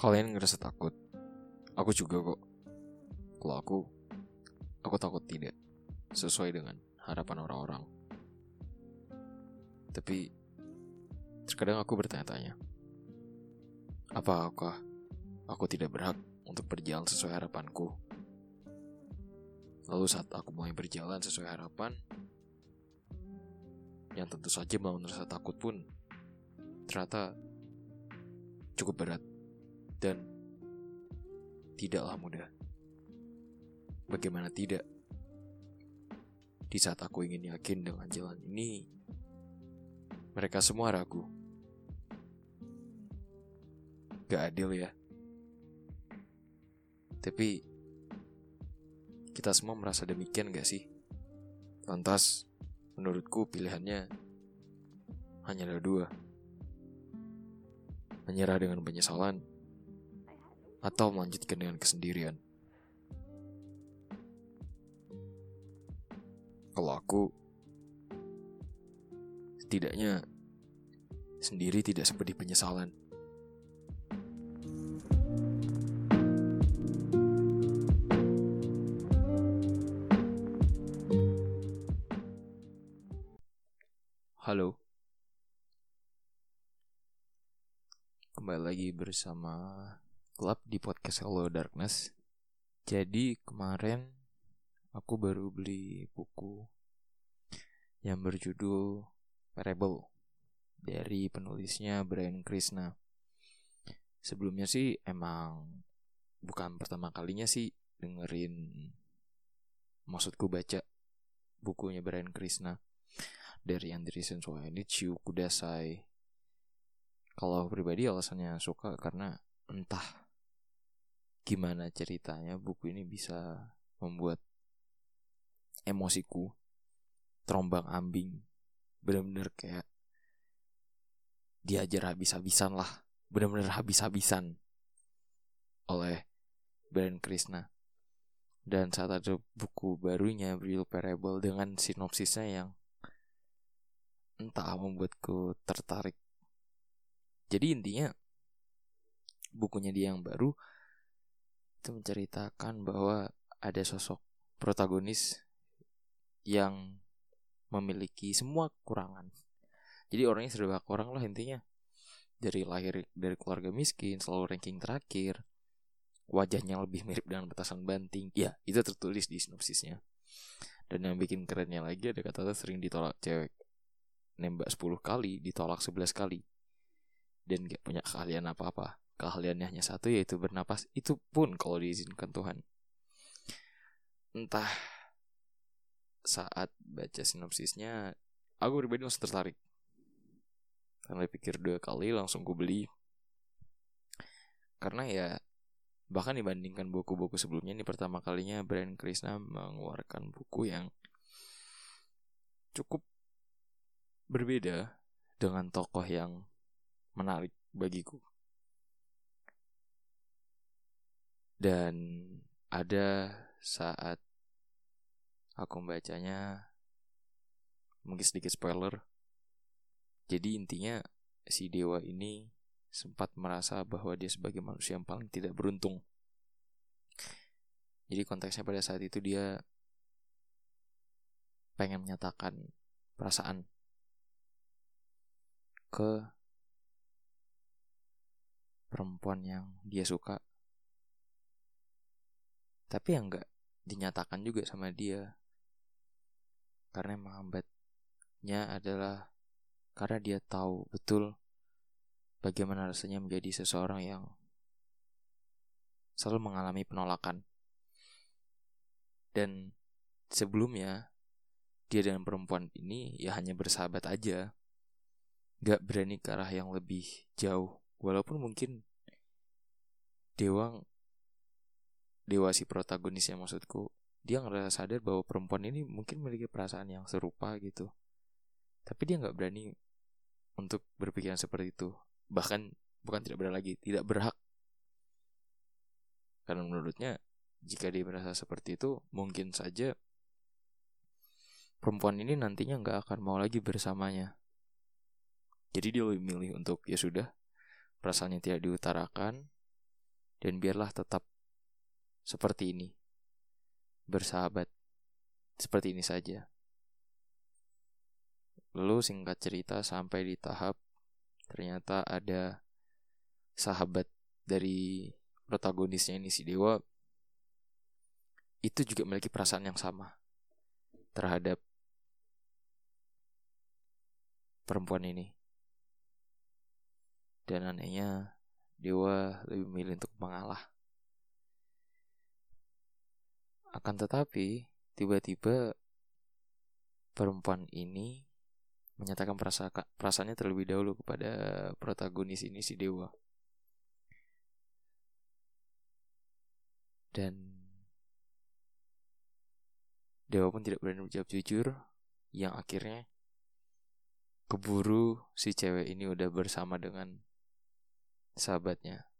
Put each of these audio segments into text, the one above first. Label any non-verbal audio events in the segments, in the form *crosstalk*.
Kalian ngerasa takut? Aku juga kok. Kalau aku, aku takut tidak sesuai dengan harapan orang-orang. Tapi terkadang aku bertanya-tanya, apakah aku tidak berhak untuk berjalan sesuai harapanku? Lalu saat aku mulai berjalan sesuai harapan, yang tentu saja mau merasa takut pun ternyata cukup berat dan tidaklah mudah. Bagaimana tidak? Di saat aku ingin yakin dengan jalan ini, mereka semua ragu. Gak adil ya. Tapi kita semua merasa demikian gak sih? Lantas, menurutku pilihannya hanya ada dua. Menyerah dengan penyesalan atau melanjutkan dengan kesendirian. Kalau aku setidaknya sendiri tidak seperti penyesalan. Halo. Kembali lagi bersama Club di podcast Hello Darkness. Jadi kemarin aku baru beli buku yang berjudul Parable dari penulisnya Brian Krishna. Sebelumnya sih emang bukan pertama kalinya sih dengerin maksudku baca bukunya Brian Krishna dari Andy Reasons Why Nichiu Kudasai. Kalau pribadi alasannya suka karena entah gimana ceritanya buku ini bisa membuat emosiku terombang ambing. Bener-bener kayak diajar habis-habisan lah. Bener-bener habis-habisan oleh Brian Krishna dan saat ada buku barunya Real Parable dengan sinopsisnya yang entah membuatku tertarik. Jadi intinya bukunya dia yang baru itu menceritakan bahwa ada sosok protagonis yang memiliki semua kekurangan. Jadi orangnya serba kurang lah intinya. Dari lahir dari keluarga miskin, selalu ranking terakhir. Wajahnya lebih mirip dengan petasan banting. Ya, itu tertulis di sinopsisnya. Dan yang bikin kerennya lagi ada kata-kata sering ditolak cewek nembak 10 kali ditolak 11 kali dan gak punya keahlian apa-apa keahliannya hanya satu yaitu bernapas. Itu pun kalau diizinkan Tuhan. Entah saat baca sinopsisnya aku pribadi langsung tertarik. Karena pikir dua kali langsung gue beli. Karena ya bahkan dibandingkan buku-buku sebelumnya ini pertama kalinya Brian Krishna mengeluarkan buku yang cukup berbeda dengan tokoh yang menarik bagiku. Dan ada saat aku membacanya mungkin sedikit spoiler. Jadi intinya si dewa ini sempat merasa bahwa dia sebagai manusia yang paling tidak beruntung. Jadi konteksnya pada saat itu dia pengen menyatakan perasaan ke perempuan yang dia suka. Tapi yang enggak dinyatakan juga sama dia. Karena menghambatnya adalah karena dia tahu betul bagaimana rasanya menjadi seseorang yang selalu mengalami penolakan. Dan sebelumnya dia dengan perempuan ini ya hanya bersahabat aja gak berani ke arah yang lebih jauh walaupun mungkin Dewa Dewa si protagonisnya maksudku. Dia ngerasa sadar bahwa perempuan ini mungkin memiliki perasaan yang serupa gitu. Tapi dia nggak berani untuk berpikiran seperti itu. Bahkan bukan tidak berani lagi tidak berhak. Karena menurutnya jika dia merasa seperti itu mungkin saja perempuan ini nantinya nggak akan mau lagi bersamanya. Jadi dia lebih milih untuk ya sudah perasaannya tidak diutarakan Dan biarlah tetap seperti ini. Bersahabat. Seperti ini saja. Lalu singkat cerita sampai di tahap ternyata ada sahabat dari protagonisnya ini si Dewa itu juga memiliki perasaan yang sama terhadap perempuan ini. Dan anehnya Dewa lebih memilih untuk mengalah. Akan tetapi, tiba-tiba perempuan ini menyatakan perasa perasaannya terlebih dahulu kepada protagonis ini si Dewa. Dan Dewa pun tidak berani menjawab jujur, yang akhirnya keburu si cewek ini udah bersama dengan sahabatnya.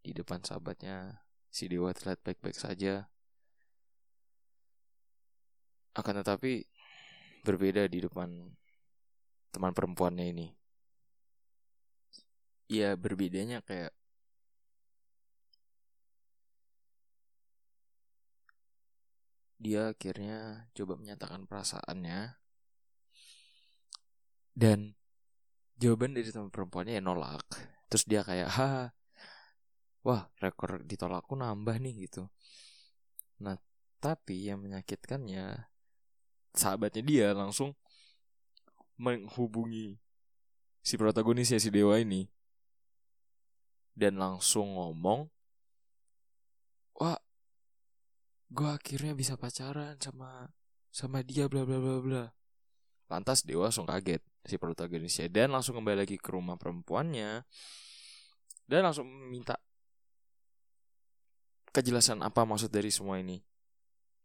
Di depan sahabatnya, si Dewa terlihat baik-baik saja. Akan tetapi, berbeda di depan teman perempuannya ini. Ya berbedanya kayak dia akhirnya coba menyatakan perasaannya dan jawaban dari teman perempuannya ya nolak terus dia kayak ha wah rekor ditolakku nambah nih gitu. Nah tapi yang menyakitkannya sahabatnya dia langsung menghubungi si protagonisnya si dewa ini. Dan langsung ngomong wah gue akhirnya bisa pacaran sama sama dia bla bla bla bla. Lantas dewa langsung kaget si protagonisnya. Dan langsung kembali lagi ke rumah perempuannya. Dan langsung minta kejelasan apa maksud dari semua ini?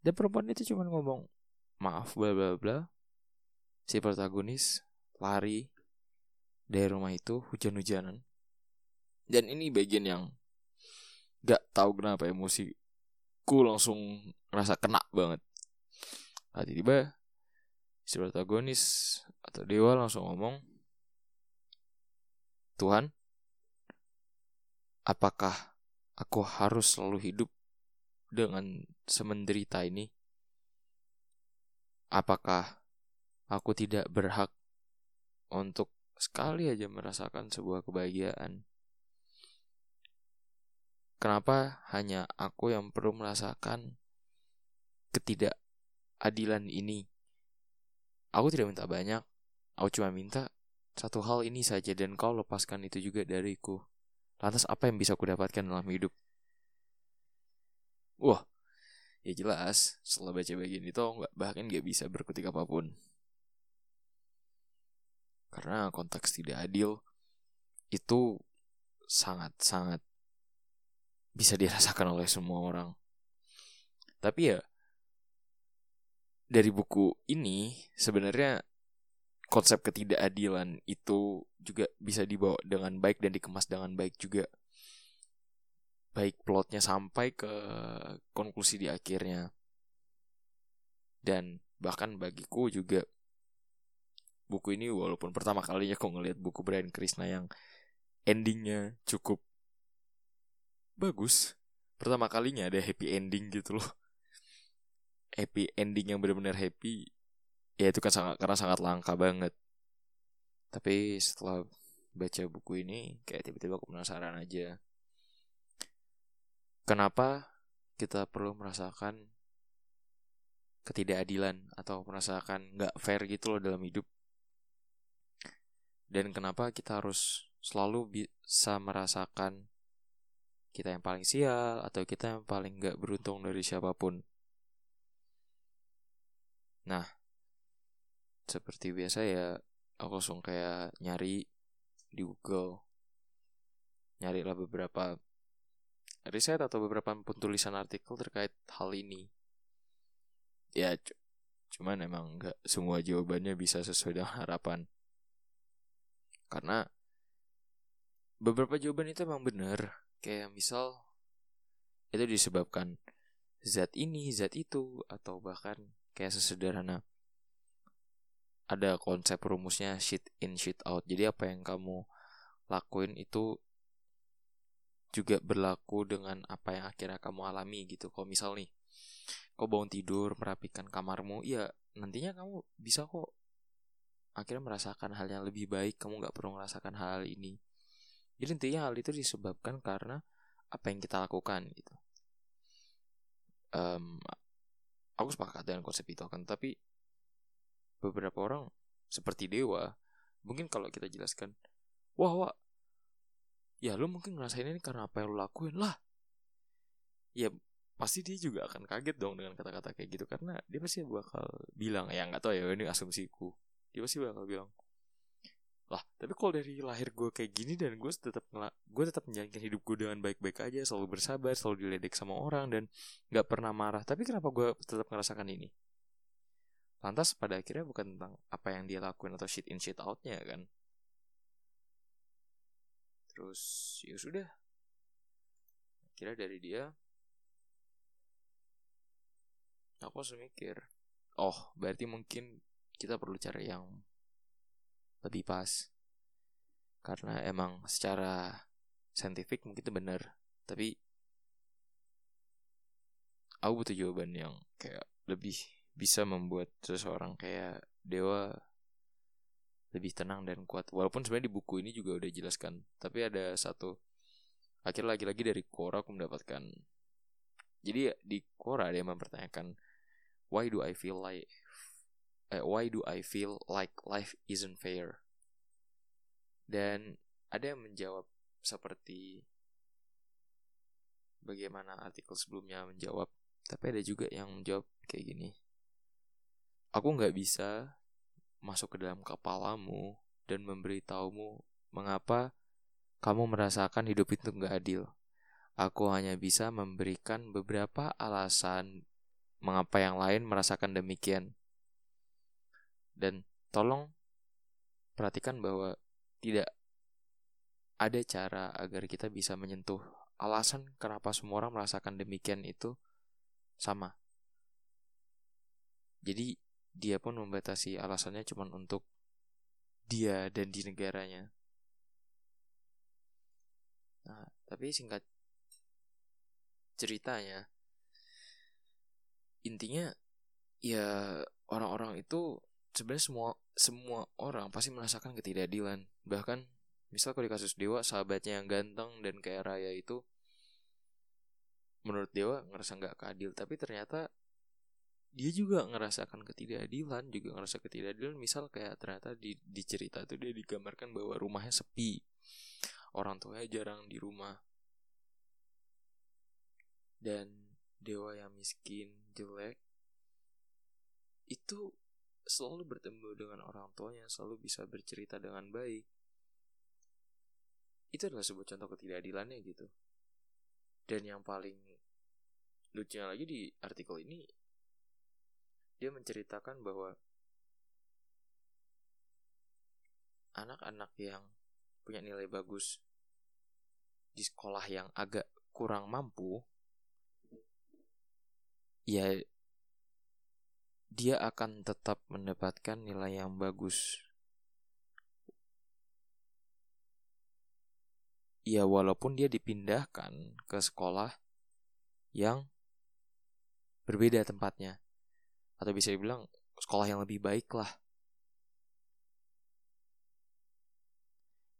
Dan perempuan itu cuma ngomong maaf bla bla bla. Si protagonis lari dari rumah itu hujan-hujanan. Dan ini bagian yang gak tahu kenapa emosi aku langsung ngerasa kena banget. Nah, tiba-tiba si protagonis atau dewa langsung ngomong, Tuhan, apakah aku harus selalu hidup dengan semenderita ini? Apakah aku tidak berhak untuk sekali aja merasakan sebuah kebahagiaan? Kenapa hanya aku yang perlu merasakan ketidakadilan ini? Aku tidak minta banyak, aku cuma minta satu hal ini saja dan kau lepaskan itu juga dariku. Lantas apa yang bisa aku dapatkan dalam hidup? Wah, ya jelas setelah baca bagian itu nggak bahkan nggak bisa berkutik apa pun. Karena konteks tidak adil itu sangat-sangat bisa dirasakan oleh semua orang. Tapi ya dari buku ini sebenarnya konsep ketidakadilan itu juga bisa dibawa dengan baik dan dikemas dengan baik juga. Baik plotnya sampai ke konklusi di akhirnya. Dan bahkan bagiku juga buku ini walaupun pertama kalinya aku ngeliat buku Brian Krishna yang endingnya cukup bagus pertama kalinya ada happy ending gitu loh happy ending yang benar-benar happy ya itu kan sangat karena sangat langka banget. Tapi setelah baca buku ini kayak tiba-tiba aku penasaran aja. Kenapa kita perlu merasakan ketidakadilan atau merasakan nggak fair gitu loh dalam hidup? Dan kenapa kita harus selalu bisa merasakan kita yang paling sial atau kita yang paling gak beruntung dari siapa pun. Nah, seperti biasa ya, aku langsung kayak nyari di Google. Nyarilah beberapa riset atau beberapa tulisan artikel terkait hal ini. Ya, cuman emang gak semua jawabannya bisa sesuai dengan *laughs* harapan. Karena beberapa jawaban itu emang benar Kayak misal itu disebabkan zat ini, zat itu, atau bahkan kayak sesederhana ada konsep rumusnya shit in shit out. Jadi apa yang kamu lakuin itu juga berlaku dengan apa yang akhirnya kamu alami gitu. Kalau misal nih, kau bangun tidur merapikan kamarmu, ya nantinya kamu bisa kok akhirnya merasakan hal yang lebih baik. Kamu nggak perlu merasakan hal, ini. Jadi intinya hal itu disebabkan karena apa yang kita lakukan gitu. Um, aku sepakat dengan konsep itu kan, tapi beberapa orang seperti dewa. Mungkin kalau kita jelaskan wah wah ya lu mungkin ngerasain ini karena apa yang lu lakuin lah. Ya pasti dia juga akan kaget dong dengan kata-kata kayak gitu karena dia pasti bakal bilang ya nggak tahu ya ini asumsiku. Dia pasti bakal bilang lah tapi kalau dari lahir gue kayak gini dan gue tetap gue tetap menjalankan hidup gue dengan baik-baik aja selalu bersabar selalu diledek sama orang dan nggak pernah marah tapi kenapa gue tetap merasakan ini lantas pada akhirnya bukan tentang apa yang dia lakuin atau shit in shit outnya kan? Terus ya sudah. Kira dari dia aku langsung mikir oh berarti mungkin kita perlu cari yang lebih pas. Karena emang secara saintifik mungkin itu benar tapi aku butuh jawaban yang kayak lebih bisa membuat seseorang kayak dewa lebih tenang dan kuat. Walaupun sebenarnya di buku ini juga udah jelaskan, tapi ada satu akhirnya lagi-lagi dari Quora aku mendapatkan. Jadi di Quora ada yang mempertanyakan why do I feel like eh, why do I feel like life isn't fair? Dan ada yang menjawab seperti bagaimana artikel sebelumnya menjawab, tapi ada juga yang menjawab kayak gini. Aku nggak bisa masuk ke dalam kepalamu dan memberitahumu mengapa kamu merasakan hidup itu nggak adil. Aku hanya bisa memberikan beberapa alasan mengapa yang lain merasakan demikian. Dan tolong perhatikan bahwa tidak ada cara agar kita bisa menyentuh alasan kenapa semua orang merasakan demikian itu sama. Jadi dia pun membatasi alasannya cuma untuk dia dan di negaranya. Nah, tapi singkat ceritanya, intinya ya orang-orang itu sebenarnya semua semua orang pasti merasakan ketidakadilan. Bahkan misal kalau di kasus Dewa sahabatnya yang ganteng dan kayak raya itu menurut Dewa ngerasa nggak keadil, tapi ternyata dia juga ngerasakan ketidakadilan juga ngerasa ketidakadilan. Misal kayak ternyata di, di cerita itu dia digambarkan bahwa rumahnya sepi. Orang tuanya jarang di rumah. Dan dewa yang miskin jelek itu selalu bertemu dengan orang tuanya selalu bisa bercerita dengan baik. Itu adalah sebuah contoh ketidakadilannya gitu. Dan yang paling lucunya lagi di artikel ini dia menceritakan bahwa anak-anak yang punya nilai bagus di sekolah yang agak kurang mampu ya dia akan tetap mendapatkan nilai yang bagus. Ya walaupun dia dipindahkan ke sekolah yang berbeda tempatnya atau bisa dibilang sekolah yang lebih baik lah.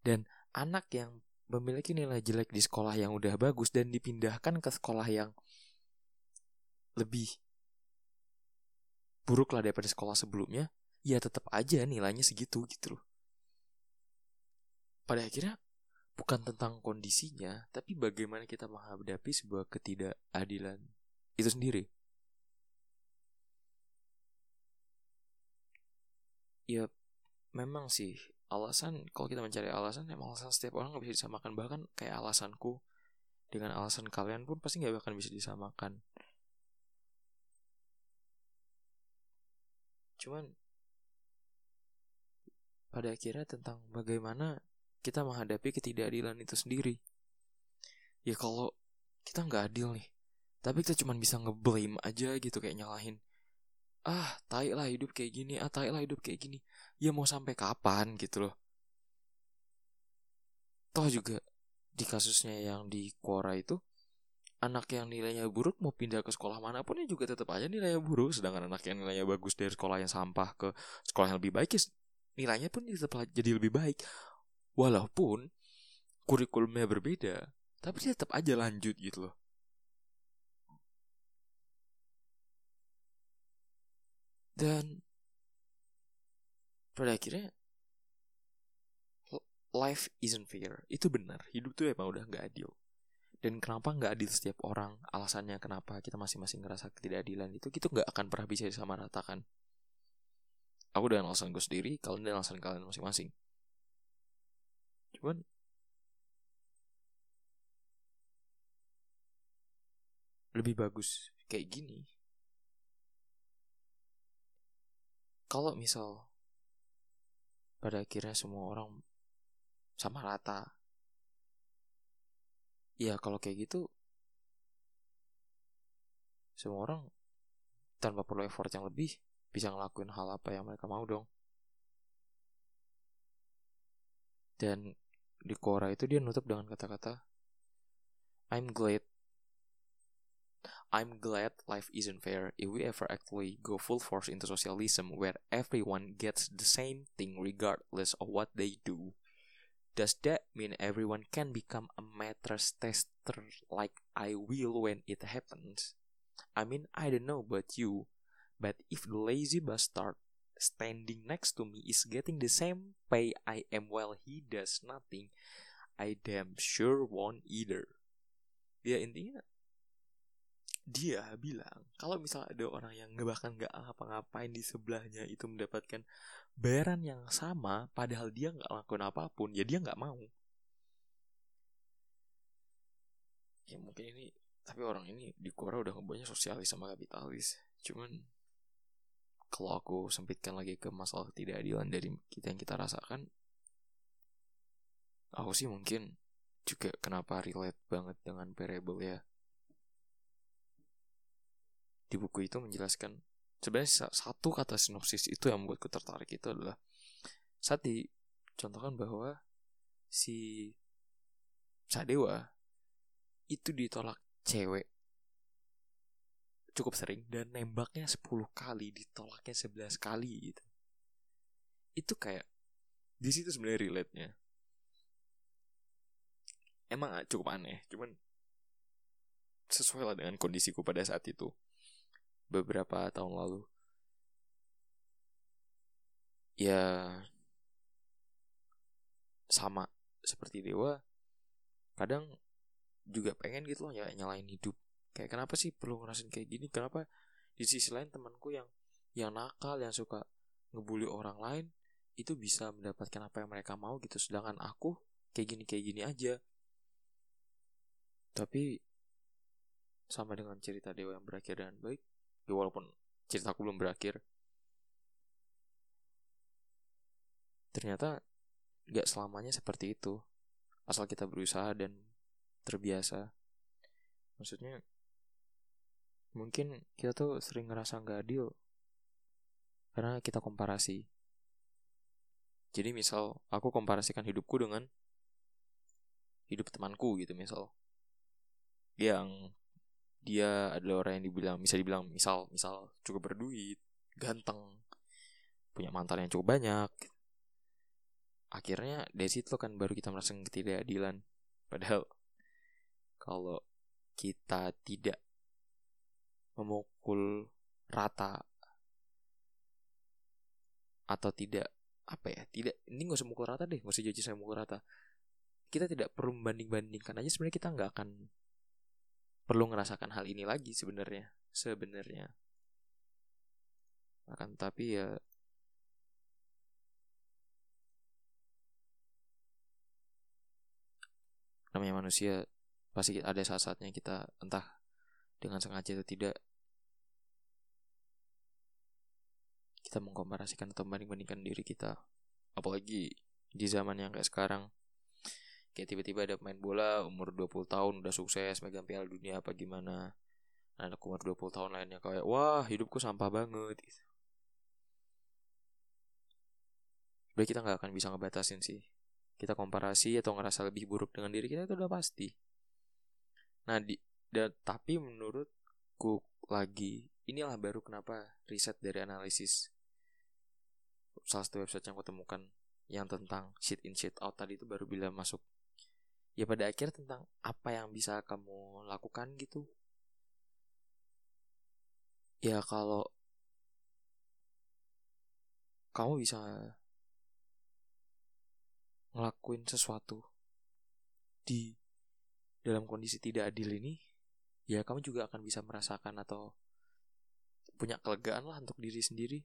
Dan anak yang memiliki nilai jelek di sekolah yang udah bagus dan dipindahkan ke sekolah yang lebih buruk lah daripada sekolah sebelumnya, ya tetap aja nilainya segitu gitu loh. Pada akhirnya bukan tentang kondisinya, tapi bagaimana kita menghadapi sebuah ketidakadilan itu sendiri. Ya memang sih. Alasan kalau kita mencari alasan emang alasan setiap orang nggak bisa disamakan. Bahkan kayak alasanku dengan alasan kalian pun pasti nggak akan bisa disamakan. Cuman pada akhirnya tentang bagaimana kita menghadapi ketidakadilan itu sendiri. Ya kalau kita nggak adil nih tapi kita cuma bisa ngeblame aja gitu kayak nyalahin ah tai lah hidup kayak gini ah tai lah hidup kayak gini. Ya mau sampai kapan gitu loh. Toh juga di kasusnya yang di Quora itu anak yang nilainya buruk mau pindah ke sekolah mana pun ya juga tetap aja nilainya buruk. Sedangkan anak yang nilainya bagus dari sekolah yang sampah ke sekolah yang lebih baik ya nilainya pun tetap jadi lebih baik. Walaupun kurikulumnya berbeda tapi dia tetap aja lanjut gitu loh dan pada akhirnya life isn't fair. Itu benar. Hidup tuh emang udah nggak adil. Dan kenapa nggak adil setiap orang? Alasannya kenapa kita masing-masing ngerasa ketidakadilan itu kita nggak akan pernah bisa disamaratakan. Aku dengan alasan gue sendiri kalian dengan alasan kalian masing-masing. Cuman lebih bagus kayak gini kalau misal pada akhirnya semua orang sama rata ya kalau kayak gitu semua orang tanpa perlu effort yang lebih bisa ngelakuin hal apa yang mereka mau dong. Dan di Quora itu dia nutup dengan kata-kata I'm glad I'm glad life isn't fair if we ever actually go full force into socialism where everyone gets the same thing regardless of what they do. Does that mean everyone can become a mattress tester like I will when it happens? I mean, I don't know about you, but if the lazy bastard standing next to me is getting the same pay I am while he does nothing, I damn sure won't either. Ya intinya dia bilang kalau misalnya ada orang yang bahkan nggak ngapa-ngapain di sebelahnya itu mendapatkan bayaran yang sama padahal dia nggak lakukan apa pun ya dia nggak mau. Ya mungkin ini tapi orang ini di Korea udah banyak sosialis sama kapitalis. Cuman kalau aku sempitkan lagi ke masalah ketidakadilan dari kita yang kita rasakan aku sih mungkin juga kenapa relate banget dengan variable ya di buku itu menjelaskan sebenarnya satu kata sinopsis itu yang membuatku tertarik itu adalah saat dicontohkan bahwa si Sadewa itu ditolak cewek cukup sering dan nembaknya 10 kali ditolaknya 11 kali gitu. Itu kayak di situ sebenarnya relate nya emang cukup aneh cuman sesuai lah dengan kondisiku pada saat itu beberapa tahun lalu. Ya sama seperti dewa kadang juga pengen gitu loh ya nyalain hidup. Kayak kenapa sih perlu ngerasain kayak gini? Kenapa di sisi lain temanku yang yang nakal yang suka ngebully orang lain itu bisa mendapatkan apa yang mereka mau gitu. Sedangkan aku kayak gini kayak gini aja. Tapi sama dengan cerita dewa yang berakhir dengan baik ya walaupun ceritaku belum berakhir ternyata gak selamanya seperti itu. Asal kita berusaha dan terbiasa. Maksudnya mungkin kita tuh sering ngerasa gak adil karena kita komparasi. Jadi misal aku komparasikan hidupku dengan hidup temanku gitu misal. Yang dia adalah orang yang dibilang bisa dibilang misal misal cukup berduit ganteng punya mantan yang cukup banyak. Akhirnya dari situ kan baru kita merasa ketidakadilan. Padahal kalau kita tidak memukul rata atau tidak apa ya tidak ini nggak usah mukul rata deh nggak usah jadi saya mukul rata. Kita tidak perlu membanding bandingkan aja sebenarnya kita nggak akan perlu ngerasakan hal ini lagi sebenarnya sebenarnya. Akan tapi ya namanya manusia pasti ada saat-saatnya kita entah dengan sengaja atau tidak kita mengkomparasikan atau membanding-bandingkan diri kita. Apalagi di zaman yang kayak sekarang kayak tiba-tiba ada pemain bola umur 20 tahun udah sukses megang piala dunia apa gimana anak umur 20 tahun lainnya kayak wah hidupku sampah banget gitu. Kita nggak akan bisa ngebatasin sih kita komparasi atau ngerasa lebih buruk dengan diri kita itu udah pasti. Nah, di, dan, tapi menurutku lagi inilah baru kenapa riset dari analisis salah satu website yang aku temukan yang tentang shit in shit out tadi itu baru bila masuk ya pada akhir tentang apa yang bisa kamu lakukan gitu ya kalau kamu bisa ngelakuin sesuatu di dalam kondisi tidak adil ini, ya kamu juga akan bisa merasakan atau punya kelegaan lah untuk diri sendiri.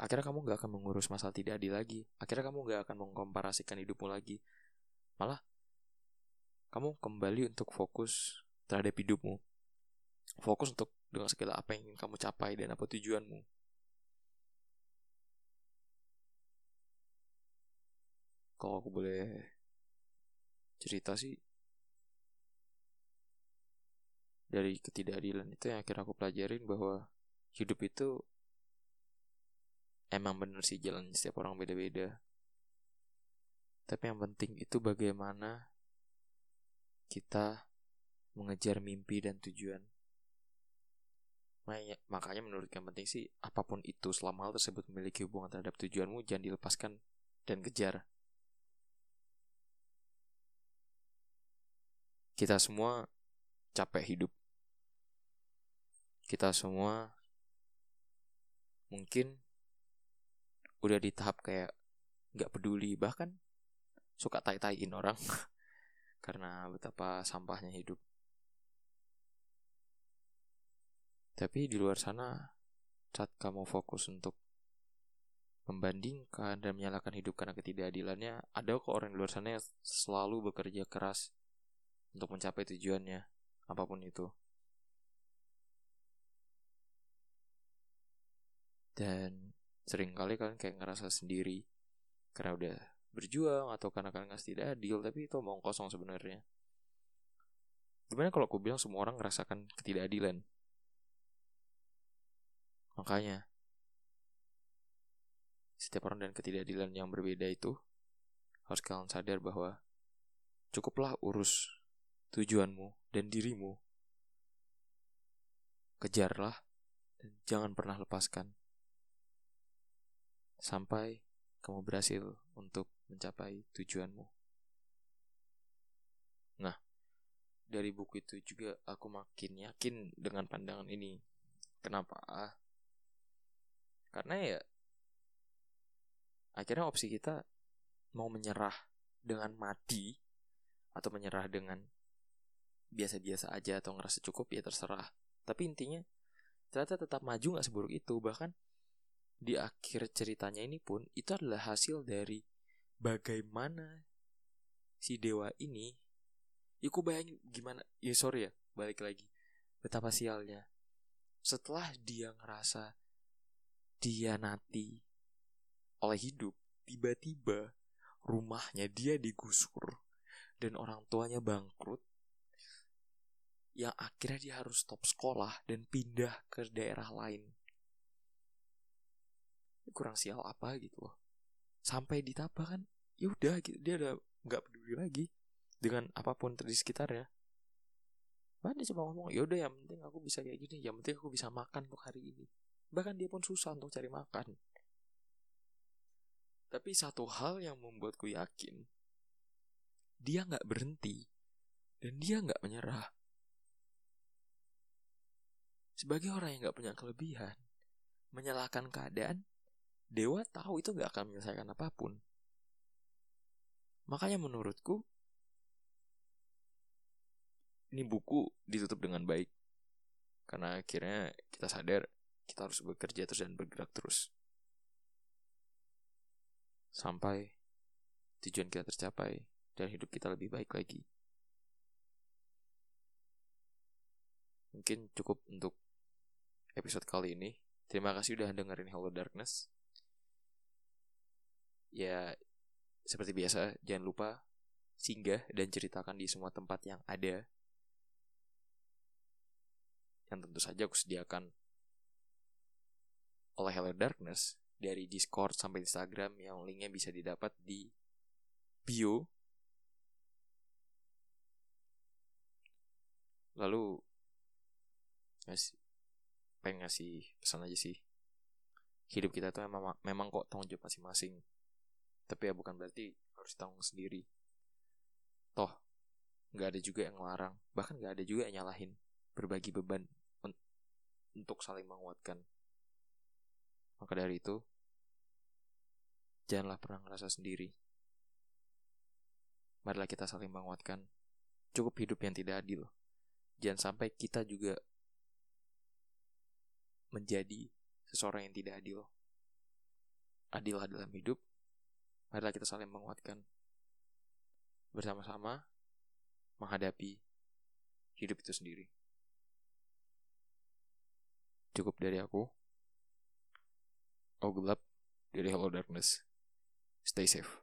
Akhirnya kamu gak akan mengurus masalah tidak adil lagi. Akhirnya kamu gak akan mengkomparasikan hidupmu lagi. Malah, kamu kembali untuk fokus terhadap hidupmu. Fokus untuk dengan segala apa yang ingin kamu capai dan apa tujuanmu. kalau aku boleh cerita sih dari ketidakadilan itu yang akhirnya aku pelajarin bahwa hidup itu emang bener sih jalan setiap orang beda-beda tapi yang penting itu bagaimana kita mengejar mimpi dan tujuan. Makanya menurut yang penting sih apa pun itu selama hal tersebut memiliki hubungan terhadap tujuanmu jangan dilepaskan dan kejar. Kita semua capek hidup. Kita semua mungkin udah di tahap kayak nggak peduli bahkan suka tai-taiin orang *laughs* karena betapa sampahnya hidup. Tapi di luar sana saat kamu fokus untuk membandingkan dan menyalahkan hidup karena ketidakadilannya, ada kok orang di luar sana yang selalu bekerja keras untuk mencapai tujuannya, apa pun itu. Dan sering kali kalian kayak ngerasa sendiri karena udah berjuang atau karena kalian nggak tidak adil, tapi itu omong kosong sebenarnya. Gimana kalau aku bilang semua orang ngerasakan ketidakadilan? Makanya, setiap orang dan ketidakadilan yang berbeda itu harus kalian sadar bahwa cukuplah urus tujuanmu dan dirimu. Kejarlah dan jangan pernah lepaskan. Sampai kamu berhasil untuk mencapai tujuanmu. Nah, dari buku itu juga aku makin yakin dengan pandangan ini. Kenapa? Karena ya akhirnya opsi kita mau menyerah dengan mati atau menyerah dengan biasa-biasa aja atau ngerasa cukup ya terserah tapi intinya ternyata tetap maju nggak seburuk itu bahkan di akhir ceritanya ini pun itu adalah hasil dari bagaimana si dewa ini ya bayangin gimana ya sorry ya balik lagi betapa sialnya setelah dia ngerasa dia nanti oleh hidup tiba-tiba rumahnya dia digusur dan orang tuanya bangkrut yang akhirnya dia harus stop sekolah dan pindah ke daerah lain. Kurang sial apa gitu loh. Sampai ditapa kan, ya udah gitu, dia udah nggak peduli lagi dengan apa pun di sekitarnya. Bahkan dia cuma ngomong, ya udah yang penting aku bisa kayak gini, yang penting aku bisa makan untuk hari ini. Bahkan dia pun susah untuk cari makan. Tapi satu hal yang membuatku yakin, dia nggak berhenti dan dia nggak menyerah. Sebagai orang yang gak punya kelebihan, menyalahkan keadaan, dewa tahu itu gak akan menyelesaikan apa pun. Makanya menurutku, ini buku ditutup dengan baik. Karena akhirnya kita sadar kita harus bekerja terus dan bergerak terus. Sampai tujuan kita tercapai dan hidup kita lebih baik lagi. Mungkin cukup untuk episode kali ini. Terima kasih udah dengerin Hello Darkness. Ya, seperti biasa, jangan lupa singgah dan ceritakan di semua tempat yang ada. Yang tentu saja aku sediakan oleh Hello Darkness dari Discord sampai Instagram yang linknya bisa didapat di bio. Lalu pengen ngasih pesan aja sih. Hidup kita tuh memang memang kok tanggung jawab masing-masing tapi ya bukan berarti harus tanggung sendiri. Toh nggak ada juga yang ngelarang. Bahkan nggak ada juga yang nyalahin. Berbagi beban un untuk saling menguatkan. Maka dari itu janganlah pernah ngerasa sendiri. Marilah kita saling menguatkan. Cukup hidup yang tidak adil. Jangan sampai kita juga menjadi seseorang yang tidak adil. Adil dalam hidup, marilah kita saling menguatkan. Bersama-sama menghadapi hidup itu sendiri. Cukup dari aku. Gelap dari Hello Darkness. Stay safe.